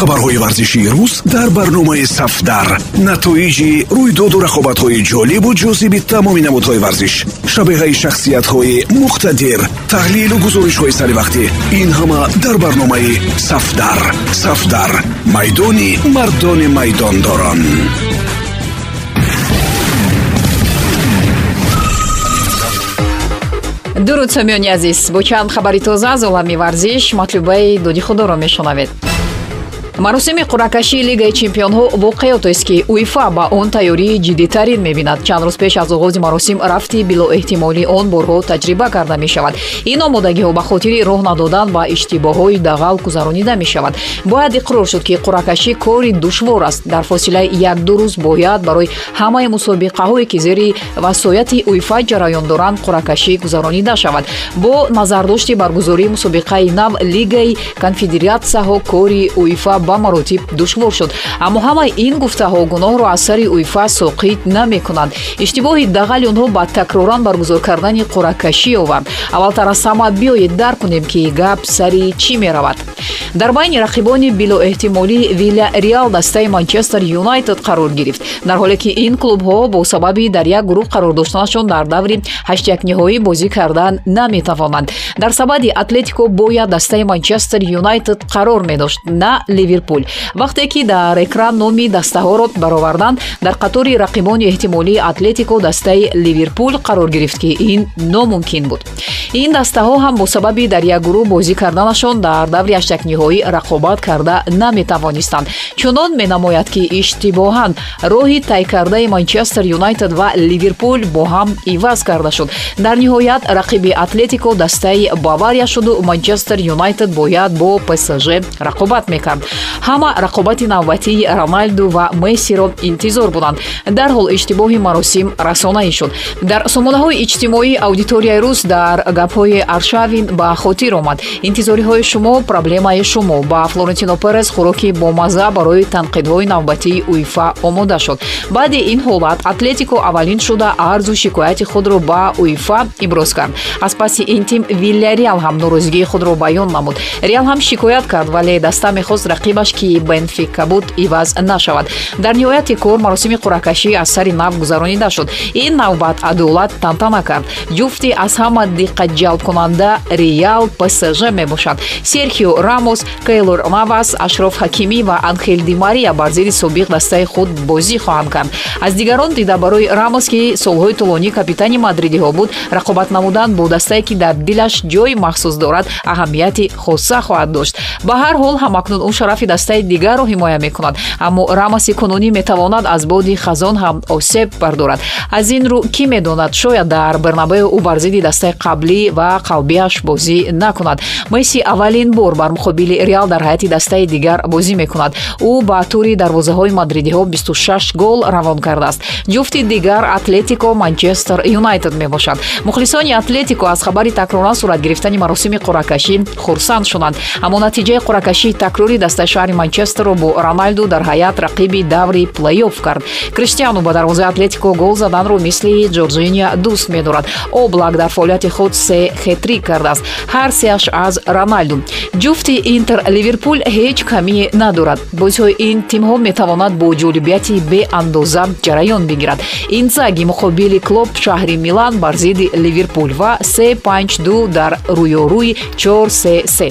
хабарҳои варзишии рӯз дар барномаи сафдар. Натоиҷи рӯйдоду рақобатҳои ҷолибу ҷозиби тамоми намудҳои варзиш шабеҳаи шахсиятҳои муқтадир таҳлилу гузоришҳои саривақтӣ ин ҳама дар барномаи сафдар. Сафдар майдони мардони майдондорон. Дуруд сомиёни азиз бо чанд хабари тоза аз олами варзиш матлубаи доди худоро мешунавед маросими қуръакашии лигаи чемпионҳо воқеотест ки уифа ба он тайёрии ҷиддитарин мебинад. Чанд рӯз пеш аз оғози маросим рафти билоэҳтимолӣ он борҳо таҷриба карда мешавад. Ин омодагиҳо ба хотири роҳ надодан ба иштибоҳҳои дағал гузаронида мешавад. Бояд иқрор шуд ки қуръакашӣ кори душвор аст. Дар фосилаи як-ду рӯз бояд барои ҳамаи мусобиқаҳое ки зери васояти уифа ҷараён доранд қуръакашӣ гузаронида шавад. Бо назардошти баргузории мусобиқаи нав лигаи конфедератсияҳо кори уифа ба маротиб душвор шуд. Аммо ҳамаи ин гуфтаҳо гуноҳро аз сари уифа соқит намекунанд. Иштибоҳи дағали онҳо ба такроран баргузор кардани қуръакашӣ овард аввалтар аз ҳама биёед дарк кунем ки гап сари чӣ меравад? Дар байни рақибони билоэҳтимолӣ вилля реал дастаи манчестер юнайтед қарор гирифт. Дар ҳоле ки ин клубҳо бо сабаби дар як гурӯҳ қарор доштанашон дар даври ҳаштякниҳоӣ бозӣ кардан наметавонанд. Дар сабади атлетико бояд дастаи манчестер юнайтед қарор медошт на ливер ливерпул вақте ки дар экран номи дастаҳоро бароварданд дар қатори рақибони эҳтимолии атлетико дастаи ливерпул қарор гирифт ки ин номумкин буд. Ин дастаҳо ҳам бо сабаби дар як гурӯҳ бозӣ карданашон дар даври ҳаштакниҳоӣ рақобат карда наметавонистанд. Чунон менамояд ки иштибоҳан роҳи тай кардаи манчестер юнайтед ва ливерпул бо ҳам иваз карда шуд. Дар ниҳоят рақиби атлетико дастаи бавария шуду манчестер юнайтед бояд бо псж рақобат мекард ҳама рақобати навбатии роналду ва мессиро интизор буданд. Дарҳол иштибоҳи маросим расонаӣ шуд. Дар сомонаҳои иҷтимоӣ аудиторияи рӯз дар гапҳои аршавин ба хотир омад. Интизориҳои шумо проблемаи шумо. Ба флорентино перес хӯроки бомазза барои танқидҳои навбатии уифа омода шуд. Баъди ин ҳолат атлетико аввалин шуда арзу шикояти худро ба уифа иброз кард. Аз паси ин тим виллареал ҳам норозигии худро баён намуд. Реал ҳам шикоят кард вале даста мехост рақибаш ки бенфика буд иваз нашавад. Дар ниҳояти кор маросими қуръакашӣ аз сари нав гузаронида шуд. Ин навбат адолат тантана кард. Ҷуфти аз ҳама диққатҷалбкунанда реал псж мебошад. Серхио рамос кейлор навас ашроф ҳакимӣ ва анхел ди мария бар зидди собиқ дастаи худ бозӣ хоҳанд кард. Аз дигарон дида барои рамос ки солҳои тӯлонӣ капитани мадридиҳо буд рақобат намудан бо дастае ки дар дилаш ҷои махсус дорад аҳамияти хоса хоҳад дошт. Ба ҳар ҳол ҳамакнун ӯ шарафи дастаи дигарро ҳимоя мекунад аммо рамоси кунунӣ метавонад аз боди хазон ҳам осеб бардорад. Аз ин рӯ кӣ медонад? Шояд дар бернабео ӯ бар зидди дастаи қаблӣ ва қалбиаш бозӣ накунад. Месси аввалин бор бар муқобили реал дар ҳайати дастаи дигар бозӣ мекунад. Ӯ ба тури дарвозаҳои мадридиҳо 26 гол равон кардааст. Ҷуфти дигар атлетико манчестер юнайтед мебошад. Мухлисони атлетико аз хабари такроран сурат гирифтани маросими қуръакашӣ хурсанд шуданд аммо натиҷаи қуръакашии такрори дастаи шаҳри манчестерро бо роналду дар ҳаят рақиби даври плейоф кард. Криштиану ба дарвозаи атлетико гол заданро мисли ҷорҷиния дӯст медорад. Облак дар фаъолияти худ се хетрик кардааст ҳар сеаш аз роналду. Ҷуфти интер ливерпул ҳеҷ камие надорад. Бозиҳои ин тимҳо метавонад бо ҷолибияти беандоза ҷараён бигирад. Инзаги муқобили клуб шаҳри милан бар зидди ливерпул ва се панҷ ду дар рӯёрӯи чор се се.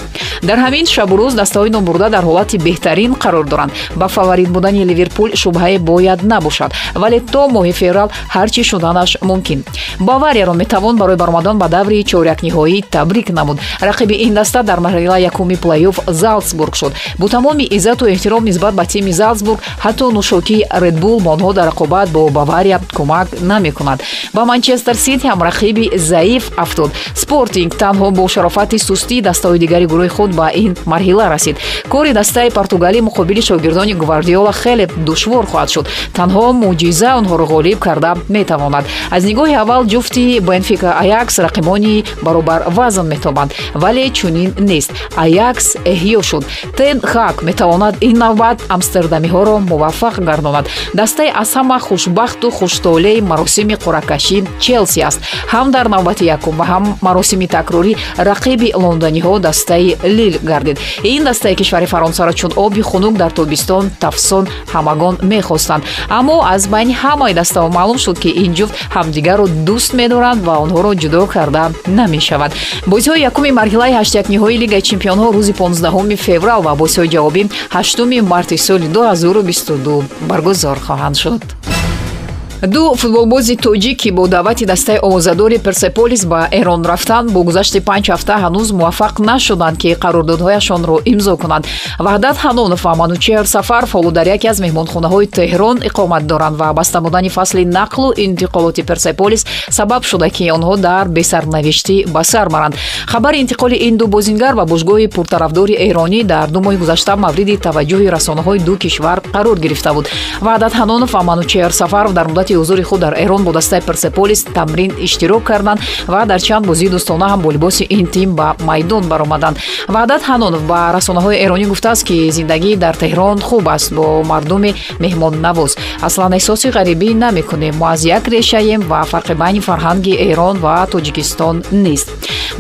Дар ҳамин шабу рӯз дастаҳои номбурда дар ҳолати беҳтарин қарор доранд. Ба фаворит будани ливерпул шубҳае бояд набошад вале то моҳи феврал ҳарчӣ шуданаш мумкин. Баварияро метавон барои баромадан ба даври чорякниҳоӣ табрик намуд рақиби ин даста дар марҳила якуми плейоф залсбург шуд. Бо тамоми иззату эҳтиром нисбат ба тими залсбург ҳатто нӯшокии редбул ба онҳо дар рақобат бо бавария кӯмак намекунад ба манчестер сити ҳам рақиби заиф афтод. Спортинг танҳо бо шарофати сустӣ дастаҳои дигари гурӯҳи худ ба ин марҳила расид. Кори дастаи португалӣ муқобили шогирдони гвардиола хеле душвор хоҳад шуд. Танҳо мӯъҷиза онҳоро ғолиб карда метавонад. Аз нигоҳи аввал ҷуфти бенфика аякс рақибони баробар вазн метобанд вале чунин нест. Аякс эҳё шуд. Тен хак метавонад ин навбат амстердамиҳоро муваффақ гардонад. Дастаи аз ҳама хушбахту хуштолаи маросими қуръакашӣ челси аст. Ҳам дар навбати якум ва ҳам маросими такрорӣ рақиби лондониҳо дастаи лил гардид. Ин дастаи кишвари фаронсаро чун оби хунук дар тобистон тафсон ҳамагон мехостанд. Аммо аз байни ҳамаи дастаҳо маълум шуд ки ин ҷуфт ҳамдигарро дӯст медоранд ва онҳоро ҷудо карда намешавад. Бозиҳои якуми марҳилаи ҳаштякниҳои лигаи чемпионҳо рӯзи 15 феврал ва бозиҳои ҷавобӣ 8 марти соли 2022 баргузор хоҳанд шуд ду футболбози тоҷик ки бо даъвати дастаи овозадори персеполис ба эрон рафтанд бо гузашти панҷ ҳафта ҳанӯз муваффақ нашуданд ки қарордодҳояшонро имзо кунанд. Ваҳдат ҳанонов ва манучеҳр сафаров ҳоло дар яке аз меҳмонхонаҳои теҳрон иқомат доранд ва баста будани фасли нақлу интиқолоти персеполис сабаб шуда ки онҳо дар бесарнавиштӣ ба сар баранд хабари интиқоли ин ду бозингар ба бӯшгоҳи пуртарафдори эронӣ дар ду моҳи гузашта мавриди таваҷҷӯҳи расонаҳои ду кишвар қарор гирифта буд. Ваҳдат ҳанонов ва манучеҳр сафаров дар муддати муддати ҳузури худ дар эрон бо дастаи персеполис тамрин иштирок карданд ва дар чанд бозии дӯстона ҳам бо либоси ин тим ба майдон баромаданд. Ваҳдат ҳанонов ба расонаҳои эронӣ гуфтааст ки зиндагӣ дар теҳрон хуб аст бо мардуми меҳмоннавоз аслан эҳсоси ғарибӣ намекунем мо аз як решаем ва фарқи байни фарҳанги эрон ва тоҷикистон нест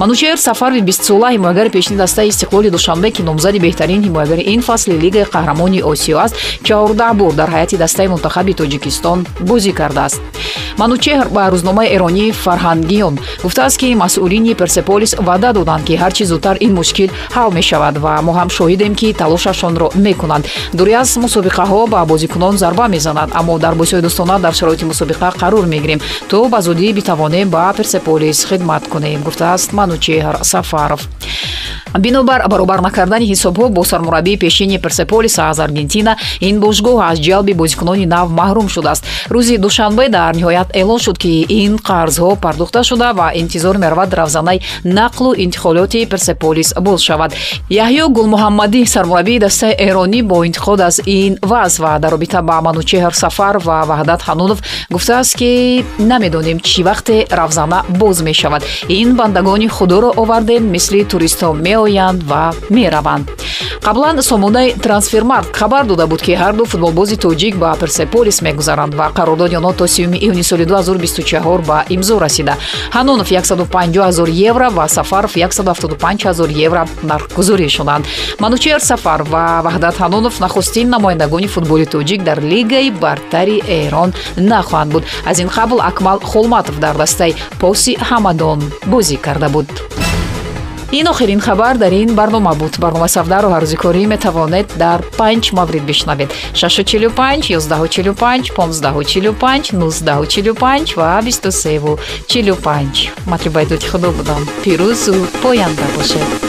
манучеҳр сафарови бистсола ҳимоягари пешни дастаи истиқлоли душанбе ки номзади беҳтарин ҳимоягари ин фасли лигаи қаҳрамони осиё аст чаҳордаҳ бор дар ҳайати дастаи мунтахаби тоҷикистон бозӣ кардааст. Манучеҳр ба рӯзномаи эронӣ фарҳангиён гуфтааст ки масъулини персеполис ваъда доданд ки ҳарчи зудтар ин мушкил ҳал мешавад ва мо ҳам шоҳидем ки талошашонро мекунанд. Дуре аз мусобиқаҳо ба бозикунон зарба мезананд аммо дар бозиҳои дӯстона дар шароити мусобиқа қарор мегирем. То ба зудӣ битавонем ба персеполис хидмат кунем гуфтааст манучеҳр сафаров бинобар баробар накардани ҳисобҳо бо сармураббии пешини персеполис аз аргентина ин бошгоҳ аз ҷалби бозикунони нав маҳрум шудааст. Рӯзи душанбе дар ниҳоят эълон шуд ки ин қарзҳо пардохта шуда ва интизор меравад равзанаи нақлу интиқолоти персеполис боз шавад. Яҳё гулмуҳаммадӣ сармураббии дастаи эронӣ бо интиқод аз ин ваз ва дар робита ба манучеҳр сафар ва ваҳдат ҳанунов гуфтааст ки намедонем чӣ вақте равзана боз мешавад. Ин бандагони худоро овардем мисли туристҳо меоянд ва мераванд. Қаблан сомонаи трансфермарт хабар дода буд ки ҳарду футболбози тоҷик ба персеполис мегузаранд ва қарордоди онҳо то сюми июни соли 2024 ба имзо расида. Ҳанонов 150 ҳазор евро ва сафаров 175 ҳазор евро нархгузорӣ шуданд манучеҳр сафар ва ваҳдат ҳанонов нахустин намояндагони футболи тоҷик дар лигаи бартари эрон нахоҳанд буд. Аз ин қабл акмал холматов дар дастаи поси ҳамадон бозӣ карда буд ин охирин хабар дар ин барнома буд. Барномаи савдару ҳаррӯзикорӣ метавонед дар панҷ маврид бишнавед. 645 145 1545 1945 ва 2345 матлибайдоди худо будам. Пирӯзу поянда бошед